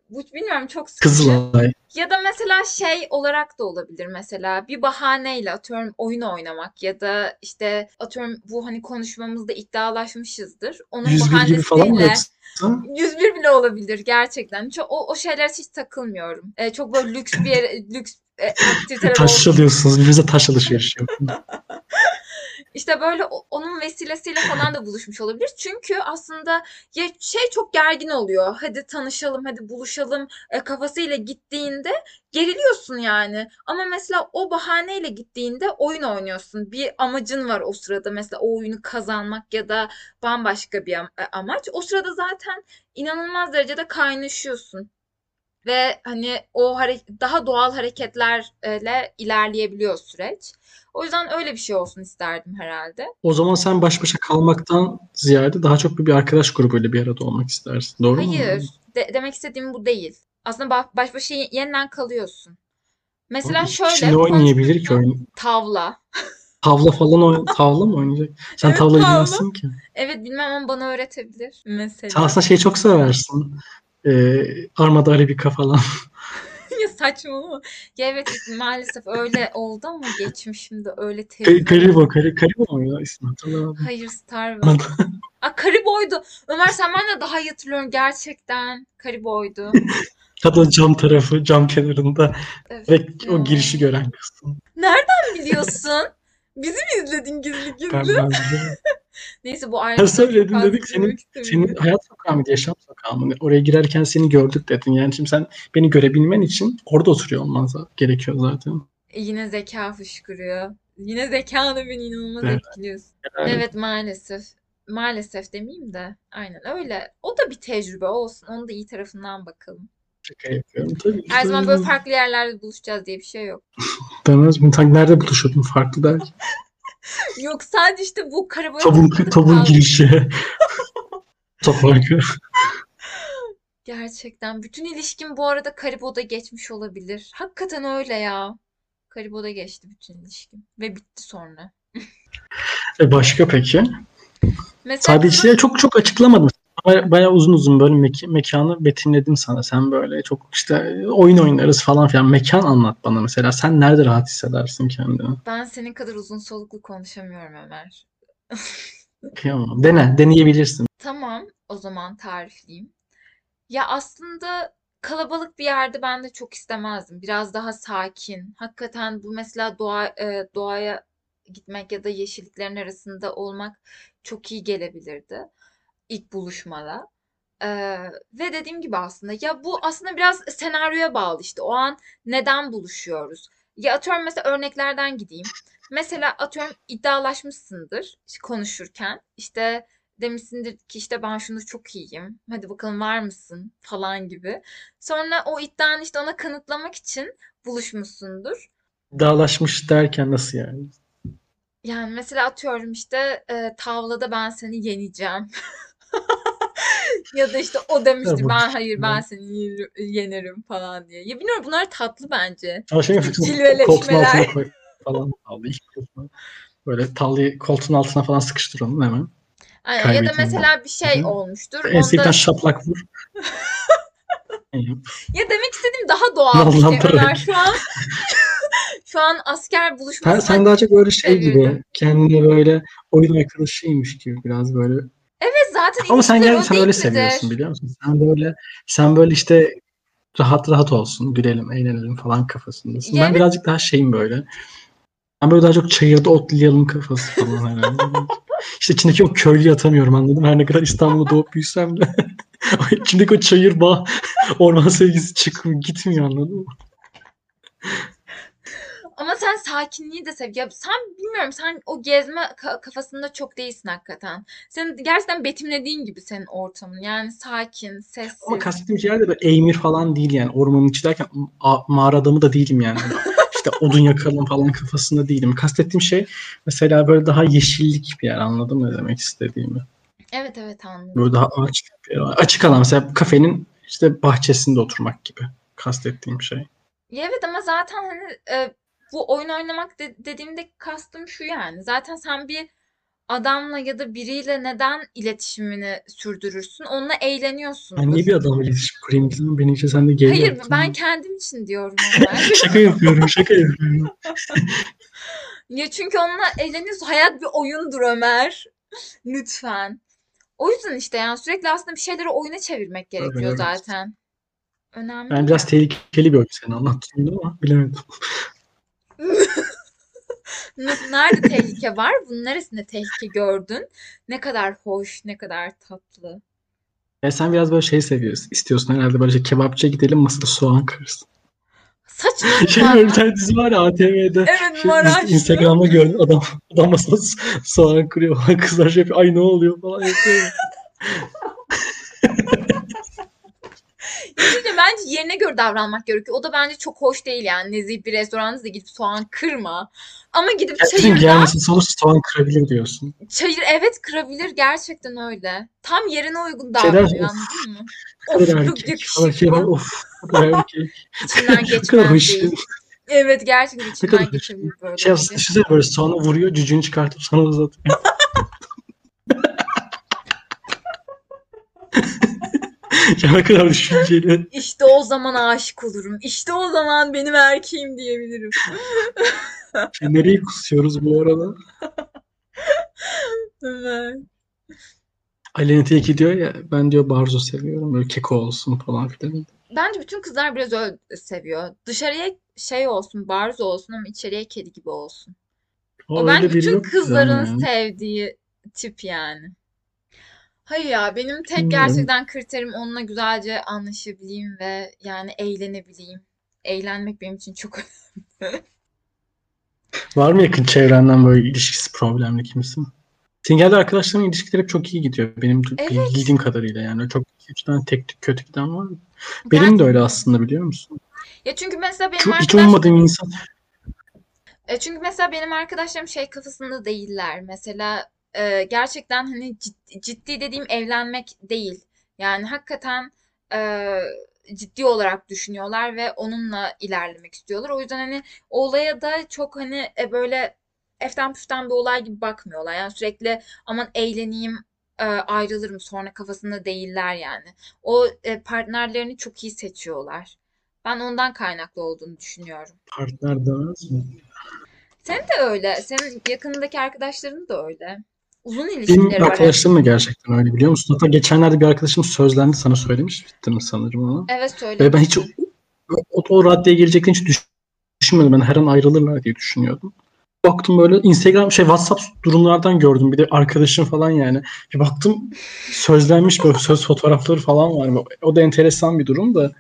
Bu bilmiyorum çok sıkıcı. Kızılay. Ya da mesela şey olarak da olabilir mesela bir bahaneyle atıyorum oyun oynamak ya da işte atıyorum bu hani konuşmamızda iddialaşmışızdır. Onun 101 gibi falan mı yoksa? 101 bile olabilir gerçekten. Çok, o, o şeylere hiç takılmıyorum. Ee, çok böyle lüks bir yere, lüks e, aktiviteler Taş olsun. çalıyorsunuz. Birbirinize taş alışverişi yapın. İşte böyle onun vesilesiyle falan da buluşmuş olabilir. Çünkü aslında ya şey çok gergin oluyor. Hadi tanışalım, hadi buluşalım e, kafasıyla gittiğinde geriliyorsun yani. Ama mesela o bahaneyle gittiğinde oyun oynuyorsun. Bir amacın var o sırada. Mesela o oyunu kazanmak ya da bambaşka bir e, amaç. O sırada zaten inanılmaz derecede kaynaşıyorsun. Ve hani o hare- daha doğal hareketlerle ilerleyebiliyor süreç. O yüzden öyle bir şey olsun isterdim herhalde. O zaman sen baş başa kalmaktan ziyade daha çok bir, arkadaş grubuyla bir arada olmak istersin. Doğru mu? Hayır, de- demek istediğim bu değil. Aslında ba- baş başa ye- yeniden kalıyorsun. Mesela İki şöyle ne oynayabilir ki oyun? Tavla. Tavla falan oyn tavla mı oynayacak? Sen Evet, tavla bilmezsin ki. Evet bilmem ama bana öğretebilir Sen mesela. aslında şeyi çok seversin. Ee, Armada Arabica falan. Saçmalama. Ya evet maalesef öyle oldu ama geçmişimde öyle tecrübe. Karibo, Kari- Karibo mu ya ismi hatırlamadım. Hayır Starbucks. Aa, Kariboydu. Ömer sen benden daha iyi hatırlıyorum gerçekten. Kariboydu. Kadın cam tarafı, cam kenarında Evet ya. o girişi gören kısım. Nereden biliyorsun? Bizi mi izledin gizli Ben, gizli? ben biliyorum. Neyse bu çok söyledin dedik senin senin hayat sokağı mıydı, yaşam sokağı mı? Oraya girerken seni gördük dedin. Yani şimdi sen beni görebilmen için orada oturuyor olman gerekiyor zaten. E, Yine zeka fışkırıyor. Yine zekanı beni inanılmaz Evet. etkiliyorsun. Yani Evet maalesef. Maalesef demeyeyim de. Aynen öyle. O da bir tecrübe olsun. Onun da iyi tarafından bakalım. şaka yapıyorum. Tabii Her zaman böyle farklı yerlerde buluşacağız diye bir şey yok. demez mi? Nerede buluşuyordun farklı der. Yok sadece işte bu karabalık topun kaldı. girişi. Göre. Gerçekten. Bütün ilişkim bu arada Karibo'da geçmiş olabilir. Hakikaten öyle ya. Karibo'da geçti bütün ilişkim. Ve bitti sonra. E başka peki? Mesela Sadece kızın işte çok çok açıklamadım. Baya- Bayağı uzun uzun böyle mek- mekanı betimledim sana. Sen böyle çok işte oyun oynarız falan filan. Mekan anlat bana mesela. Sen nerede rahat hissedersin kendini? ben senin kadar uzun soluklu konuşamıyorum Ömer. Kıyamam. Dene, deneyebilirsin. Tamam, o zaman tarifleyeyim. Ya aslında kalabalık bir yerde ben de çok istemezdim. Biraz daha sakin. Hakikaten bu mesela doğa, e, doğaya gitmek ya da yeşilliklerin arasında olmak çok iyi gelebilirdi ilk buluşmada. Ee, ve dediğim gibi aslında ya bu aslında biraz senaryoya bağlı işte. O an neden buluşuyoruz? Ya atıyorum mesela örneklerden gideyim. Mesela atıyorum iddialaşmışsındır konuşurken. İşte demişsindir ki işte ben şunu çok iyiyim. Hadi bakalım var mısın falan gibi. Sonra o iddianı işte ona kanıtlamak için buluşmuşsundur. Dağlaşmış derken nasıl yani? Yani mesela atıyorum işte e, tavlada ben seni yeneceğim. Ya da işte o demişti ben hayır ben seni yenerim, yenerim falan diye. Ya bilmiyorum bunlar tatlı bence. Ama şey koltuğun altına cilveleşmeler. koy falan. Aldı ilk koltuğuna. Böyle tavlayı koltuğun altına falan sıkıştır onu hemen. Aynen. Ya da mesela bir şey Hı. olmuştur. Ensekten Onda şaplak vur. Ya demek istediğim daha doğal bir Vallahi şey. Ömer şu an. Şu an asker Sen, sen daha çok böyle şey gibi kendine böyle oyun arkadaşıymış gibi biraz böyle. Zaten Ama sen gel sen öyle seviyorsun biliyor musun? Sen böyle sen böyle işte rahat rahat olsun, gülelim, eğlenelim falan kafasındasın. Ya Ben birazcık daha şeyim böyle. Ben böyle daha çok çayırda otlayalım kafası falan herhalde. İşte içindeki o köylüyü atamıyorum anladım. Her ne kadar İstanbul'da doğup büyüsem de. içimdeki o çayır bağ, orman sevgisi çıkmıyor, gitmiyor anladın mı? Ama sen sakinliği de sev. Ya sen bilmiyorum sen o gezme ka- kafasında çok değilsin hakikaten. Senin gerçekten betimlediğin gibi senin ortamın. Yani sakin, Ama sessiz. kastettiğim yer de böyle Eymir falan değil yani. Ormanın içi derken a- mağara adamı da değilim yani. İşte odun yakalım falan kafasında değilim. Kastettiğim şey mesela böyle daha yeşillik bir yer anladın mı ne demek istediğimi? Evet evet anladım. Böyle daha açık bir yer. Açık alan mesela kafenin işte bahçesinde oturmak gibi kastettiğim şey. Evet ama zaten hani e, bu oyun oynamak de- dediğimde kastım şu yani. Zaten sen bir adamla ya da biriyle neden iletişimini sürdürürsün? Onunla Ben eğleniyorsundur. niye bir adamla iletişim kurayım bizim beni için sen de geri Hayır yaptın. ben kendim için diyorum şaka yapıyorum şaka yapıyorum. Ya çünkü onunla eğleniyorsun. Hayat bir oyundur Ömer. Lütfen. O yüzden işte yani sürekli aslında bir şeyleri oyuna çevirmek gerekiyor evet. zaten. Önemli Ben biraz tehlikeli bir oyun seni anlattığımda ama bilemedim. Nerede tehlike var? Bunun neresinde tehlike gördün? Ne kadar hoş, ne kadar tatlı. Ya sen biraz böyle şey seviyorsun. istiyorsun herhalde böyle şey kebapçıya gidelim masada soğan kırsın. Şey Saçmalama. böyle bir tane dizi var ya ATV'de. Evet Şey, Maraşlı. Instagram'da gördüm adam adam masada soğan kırıyor kızlar şey yapıyor. Ay ne oluyor falan yapıyor. Çünkü bence yerine göre davranmak gerekiyor. O da bence çok hoş değil yani. Nezih bir restoranda da gidip soğan kırma. Ama gidip Gerçekten çayırda gelmesin sonra soğan kırabilir diyorsun. çayır evet kırabilir gerçekten öyle. Tam yerine uygun Şeyler davranıyor of anladın mı? Of çok yakışıklı. of. İçinden geçmez değil. Evet gerçekten içinden geçebilir böyle Şey biri. düşünsene böyle soğanı vuruyor cücüğünü çıkartıp sana uzatıyor. ya ne kadar düşünceli. İşte o zaman aşık olurum. İşte o zaman benim erkeğim diyebilirim. Şey, nereye kusuyoruz bu arada? Evet. Tilki diyor ya ben diyor Barzo seviyorum. Böyle keko olsun falan filan. Bence bütün kızlar biraz öyle seviyor. Dışarıya şey olsun, barzo olsun ama içeriye kedi gibi olsun. O O bence bütün kızların yani. sevdiği tip yani. Hayır ya benim tek gerçekten kriterim onunla güzelce anlaşabileyim ve yani eğlenebileyim. Eğlenmek benim için çok önemli. Var mı yakın çevrenden böyle ilişkisi problemli kimsin? Senin geldi arkadaşların ilişkileri hep çok iyi gidiyor. Benim Evet. bildiğim kadarıyla yani. Çok hiç tane tek tük kötü giden var mı? Benim de öyle aslında biliyor musun? Ya çünkü mesela benim Çok hiç arkadaş ummadığım insan. E çünkü mesela benim arkadaşlarım şey kafasında değiller. Mesela e, gerçekten hani ciddi, ciddi dediğim evlenmek değil. Yani hakikaten e, ciddi olarak düşünüyorlar ve onunla ilerlemek istiyorlar. O yüzden hani olaya da çok hani e, böyle eften püften bir olay gibi bakmıyorlar. Yani sürekli aman eğleneyim e, ayrılırım sonra kafasında değiller yani. O e, partnerlerini çok iyi seçiyorlar. Ben ondan kaynaklı olduğunu düşünüyorum. Partner demez mi? Senin de öyle. Senin yakınındaki arkadaşların da öyle. Uzun Benim ilişkileri var. hep. arkadaşlarım da gerçekten öyle biliyor musun? Hatta geçenlerde bir arkadaşım sözlendi sana söylemiştim sanırım onu. Evet Ve söyle. ben hiç o, o, o raddeye geleceklerini hiç düş- düşünmedim. Ben her an ayrılırlar diye düşünüyordum. Baktım böyle Instagram şey WhatsApp durumlardan gördüm. Bir de arkadaşım falan yani. Bir baktım sözlenmiş böyle söz fotoğrafları falan var. O da enteresan bir durum da.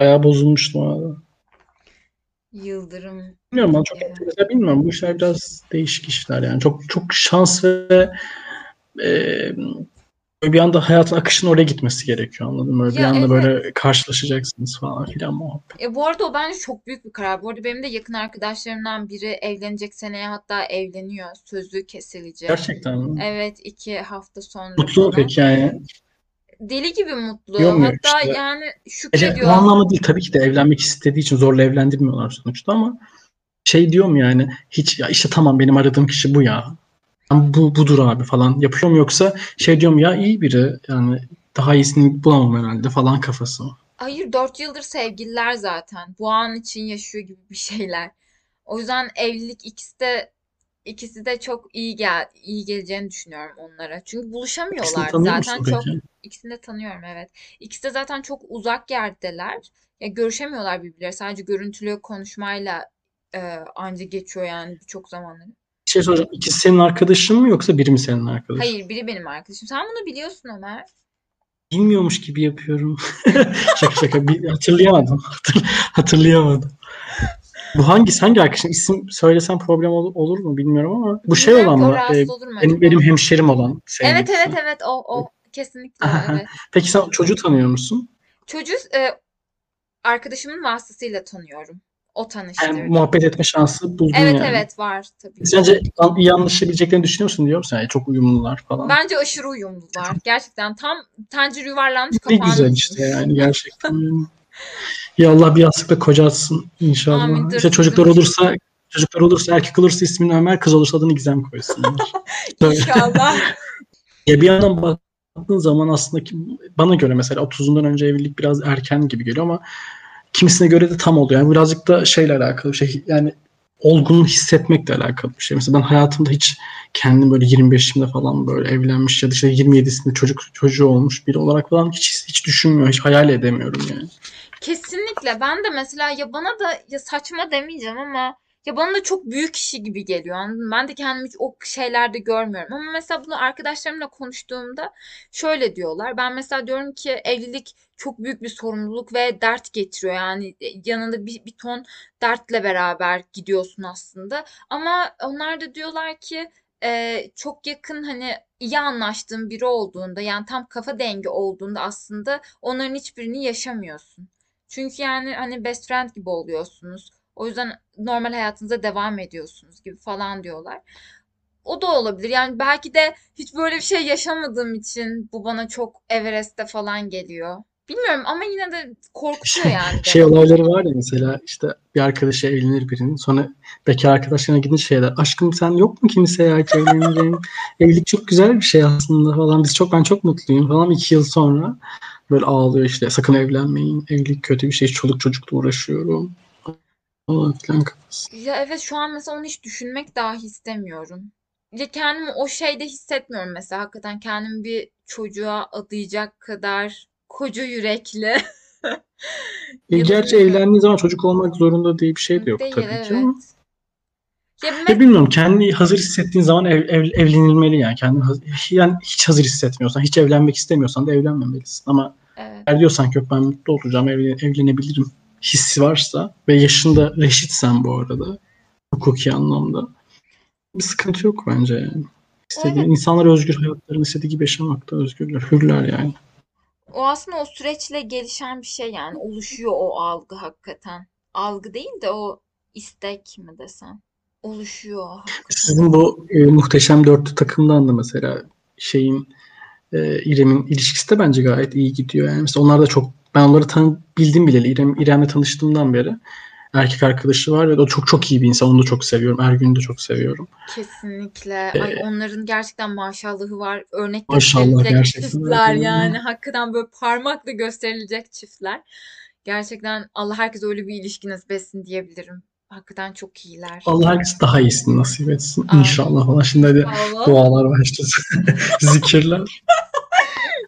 Bayağı bozulmuştum arada. Yıldırım. Bilmiyorum bana çok enteresan bilmiyorum. Bu işler biraz değişik işler yani. Çok çok şans ve e, bir anda hayatın akışının oraya gitmesi gerekiyor anladın mı? Böyle bir Ya anda evet. böyle karşılaşacaksınız falan filan muhabbet. E, bu arada o bence çok büyük bir karar. Bu arada benim de yakın arkadaşlarımdan biri evlenecek seneye hatta evleniyor. Sözü kesilecek. Gerçekten mi? Evet iki hafta sonra Mutlu mu peki yani? Deli gibi mutlu. Diyor mu Hatta işte? yani şükrediyor. anlamda değil tabii ki de evlenmek istediği için zorla evlendirmiyorlar sonuçta ama şey diyor mu yani hiç ya işte tamam benim aradığım kişi bu ya. Ben Bu budur abi falan yapıyor mu yoksa şey diyorum ya iyi biri yani daha iyisini bulamam herhalde falan kafası? Hayır 4 yıldır sevgililer zaten. Bu an için yaşıyor gibi bir şeyler. O yüzden evlilik ikisi de ikisi de çok iyi gel iyi geleceğini düşünüyorum onlara. Çünkü buluşamıyorlar zaten çok peki? İkisini de tanıyorum evet. İkisi de zaten çok uzak yerdeler. Ya görüşemiyorlar birbirleri. Sadece görüntülü konuşmayla e, anca geçiyor yani birçok zamanları. Bir şey soracağım. İkisi senin arkadaşın mı yoksa biri mi senin arkadaşın? Hayır biri benim arkadaşım. Sen bunu biliyorsun Ömer. Bilmiyormuş gibi yapıyorum. şaka şaka. Bir, hatırlayamadım. Hatır- hatırlayamadım. Bu hangi hangi arkadaşın? İsim söylesem problem ol- olur mu bilmiyorum ama bu şey Bilmiyorum olan mı? Mu benim, benim hemşerim olan Evet evet evet o o kesinlikle evet. Peki sen çocuğu tanıyor musun? Çocuğu e, arkadaşımın vasıtasıyla tanıyorum. O Yani tanıştırdı. muhabbet etme şansı buldun Evet yani. evet var tabii. Sence anlaşabileceklerini düşünüyor musun diyor musun? Yani çok uyumlular falan. Bence aşırı uyumlular. Gerçekten tam tencere yuvarlanmış Ne kapağını güzel işte yani gerçekten. ya Allah bir yastıkla kocatsın inşallah. Amin, dur, İşte çocuklar dur. olursa çocuklar olursa erkek olursa ismini Ömer, kız olursa adını Gizem koysunlar. İnşallah. Ya bir yandan baktığın zaman aslında ki bana göre mesela 30'undan önce evlilik biraz erken gibi geliyor ama kimisine göre de tam oluyor. Yani birazcık da şeyle alakalı şey. Yani olgunluğu hissetmekle alakalı bir şey. Mesela ben hayatımda hiç kendim böyle 25'imde falan böyle evlenmiş ya da işte 27'sinde çocuk çocuğu olmuş biri olarak falan hiç hiç düşünmüyorum, hiç hayal edemiyorum yani. Kesinlikle. Ben de mesela ya bana da ya saçma demeyeceğim ama ya bana da çok büyük işi gibi geliyor. Anladın? Ben de kendimi o şeylerde görmüyorum. Ama mesela bunu arkadaşlarımla konuştuğumda şöyle diyorlar. Ben mesela diyorum ki evlilik çok büyük bir sorumluluk ve dert getiriyor. Yani e, yanında bir, bir ton dertle beraber gidiyorsun aslında. Ama onlar da diyorlar ki e, çok yakın hani iyi anlaştığın biri olduğunda yani tam kafa dengi olduğunda aslında onların hiçbirini yaşamıyorsun. Çünkü yani hani best friend gibi oluyorsunuz. O yüzden normal hayatınıza devam ediyorsunuz gibi falan diyorlar. O da olabilir. Yani belki de hiç böyle bir şey yaşamadığım için bu bana çok Everest'te falan geliyor. Bilmiyorum ama yine de korkutuyor yani Şey beni. olayları var ya mesela işte bir arkadaşı evlenir birinin sonra bekar arkadaşlarına gidince şeyler aşkım sen yok mu kimseye hiç evleneceğim evlilik çok güzel bir şey aslında falan biz çok ben çok mutluyum falan iki yıl sonra böyle ağlıyor işte sakın evlenmeyin evlilik kötü bir şey çoluk çocukla uğraşıyorum falan filan kafası. Ya evet şu an mesela onu hiç düşünmek dahi istemiyorum. ya kendimi o şeyde hissetmiyorum mesela. Hakikaten kendimi bir çocuğa adayacak kadar koca yürekli E, gerçi evlendiğin zaman çocuk olmak zorunda diye bir şey de yok Değil tabii ki evet. ama. Ya Ya mes- bilmiyorum kendini hazır hissettiğin zaman ev, ev- evlenilmeli yani. Kendini haz- yani hiç hazır hissetmiyorsan, hiç evlenmek istemiyorsan da evlenmemelisin. Ama evet. eğer diyorsan ki yok ben mutlu olacağım, evlen- evlenebilirim hissi varsa ve yaşında reşitsen bu arada hukuki anlamda bir sıkıntı yok bence yani. İstediğin, Evet. insanlar özgür hayatlarını istediği gibi yaşamakta özgürler, hürler yani. O aslında o süreçle gelişen bir şey yani oluşuyor o algı hakikaten. Algı değil de o istek mi desem. Oluşuyor hakikaten. Sizin bu e, muhteşem dörtlü takımdan da mesela şeyin e, İrem'in ilişkisi de bence gayet iyi gidiyor. Yani mesela onlar da çok ben onları tanı, bildim bileli İrem, İrem'le tanıştığımdan beri erkek arkadaşı var ve o çok çok iyi bir insan. Onu da çok seviyorum. Ergün'ü de çok seviyorum. Kesinlikle. Ee, Ay onların gerçekten maşallahı var. Örnek Maşallah, gösterilecek gerçekten çiftler yani. Hakikaten böyle parmakla gösterilecek çiftler. Gerçekten Allah herkes öyle bir ilişki nasip etsin diyebilirim. Hakikaten çok iyiler. Allah herkes daha iyisini nasip etsin. Amin. İnşallah falan. Şimdi hadi Allah. dualar başlasın. Zikirler.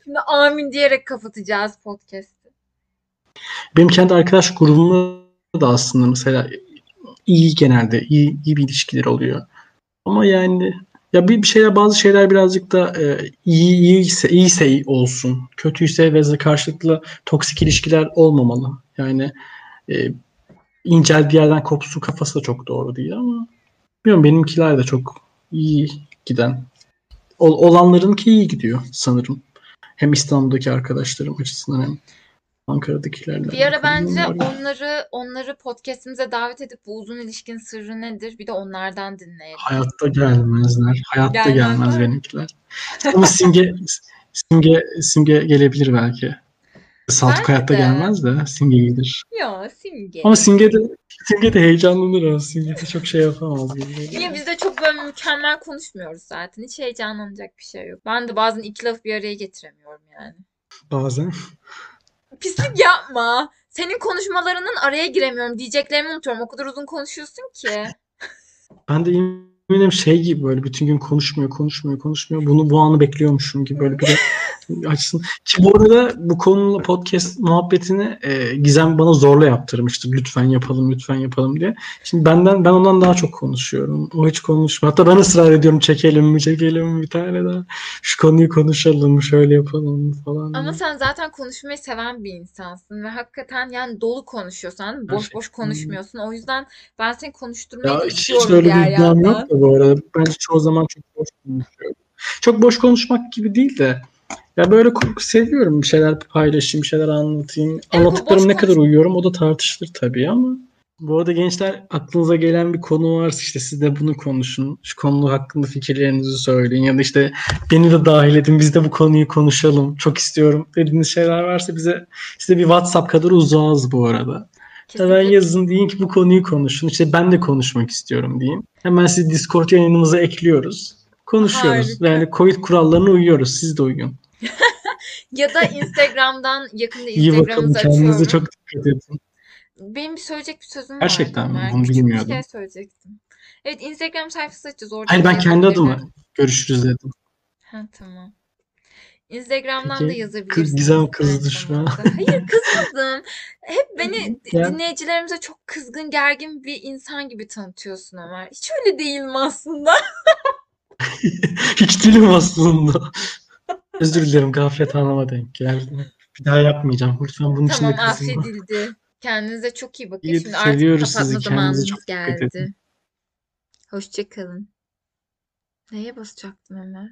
Şimdi amin diyerek kapatacağız podcast'ı. Benim kendi arkadaş grubumda da aslında mesela iyi genelde iyi, iyi bir ilişkiler oluyor. Ama yani ya bir, bir şeyler bazı şeyler birazcık da e, iyi iyiyse iyiyse iyi olsun. Kötüyse ve karşılıklı toksik ilişkiler olmamalı. Yani e, incel bir yerden kopsun kafası da çok doğru değil ama bilmiyorum benimkiler de çok iyi giden. Ol, olanlarınki iyi gidiyor sanırım. Hem İstanbul'daki arkadaşlarım açısından hem Ankara'dakilerle. Bir ara bence onları onları podcast'imize davet edip bu uzun ilişkinin sırrı nedir? Bir de onlardan dinleyelim. Hayatta gelmezler. Hayatta Gelmezler gelmez benimkiler. Ama simge simge simge gelebilir belki. Saltuk Bence hayatta de. gelmez de simge gelir. Ya Simge. Ama simge de simge de heyecanlanır o. Simge de çok şey yapamaz. Niye biz de çok böyle mükemmel konuşmuyoruz zaten. Hiç heyecanlanacak bir şey yok. Ben de bazen iki lafı bir araya getiremiyorum yani. Bazen. Pislik yapma. Senin konuşmalarının araya giremiyorum. Diyeceklerimi unutuyorum. O kadar uzun konuşuyorsun ki. Ben de eminim şey gibi böyle bütün gün konuşmuyor, konuşmuyor, konuşmuyor. Bunu bu anı bekliyormuşum gibi böyle bir açsın. Ki bu arada bu konuyla podcast muhabbetini e, Gizem bana zorla yaptırmıştı. Lütfen yapalım, lütfen yapalım diye. Şimdi benden ben ondan daha çok konuşuyorum. O hiç konuşmuyor. Hatta ben ısrar ediyorum çekelim mi, çekelim mi bir tane daha. Şu konuyu konuşalım, şöyle yapalım falan. Ama sen zaten konuşmayı seven bir insansın ve hakikaten yani dolu konuşuyorsun. Boş boş Gerçekten. konuşmuyorsun. O yüzden ben seni konuşturmayı Ya hiç, hiç öyle bir iddiam yok da bu arada. Bence çoğu zaman çok boş konuşuyorum. Çok boş konuşmak gibi değil de ya böyle seviyorum bir şeyler paylaşayım, bir şeyler anlatayım. Evet, Anlattıklarım ne kadar uyuyorum o da tartışılır tabii ama bu arada gençler aklınıza gelen bir konu varsa işte siz de bunu konuşun. Şu konu hakkında fikirlerinizi söyleyin ya da işte beni de dahil edin biz de bu konuyu konuşalım. Çok istiyorum dediğiniz şeyler varsa bize size bir WhatsApp kadar uzağız bu arada. Hemen Kesinlikle. yazın deyin ki bu konuyu konuşun. İşte ben de konuşmak istiyorum deyin. Hemen sizi Discord yayınımıza ekliyoruz. Konuşuyoruz. Harika. Yani Covid kurallarına uyuyoruz. Siz de uyun. Ya da Instagram'dan yakında. Instagram'ımızı Kendinize açıyorum. çok dikkat edin. Benim bir söyleyecek bir sözüm vardı Gerçekten mi? Ömer. Bunu Küçük bir bilmiyordum. şey söyleyecektim. Evet Instagram sayfası açacağız. Orada Hayır ben kendi adıma görüşürüz dedim. Ha tamam. Instagram'dan Peki, da kız- yazabilirsiniz. Gizem aynı kızdı şu an. Hayır kızmadım. Hep beni Ya. dinleyicilerimize çok kızgın, gergin bir insan gibi tanıtıyorsun Ömer. Hiç öyle değilim aslında. Hiç dilim aslında. Özür dilerim gaflet anlama denk geldi. Bir daha yapmayacağım. Lütfen bunun için de Tamam affedildi. Kendinize çok iyi bakın. İyi, Şimdi artık seviyoruz kapatma sizi. Kendinize çok dikkat geldi. edin. Hoşça kalın. Neye basacaktım Ömer?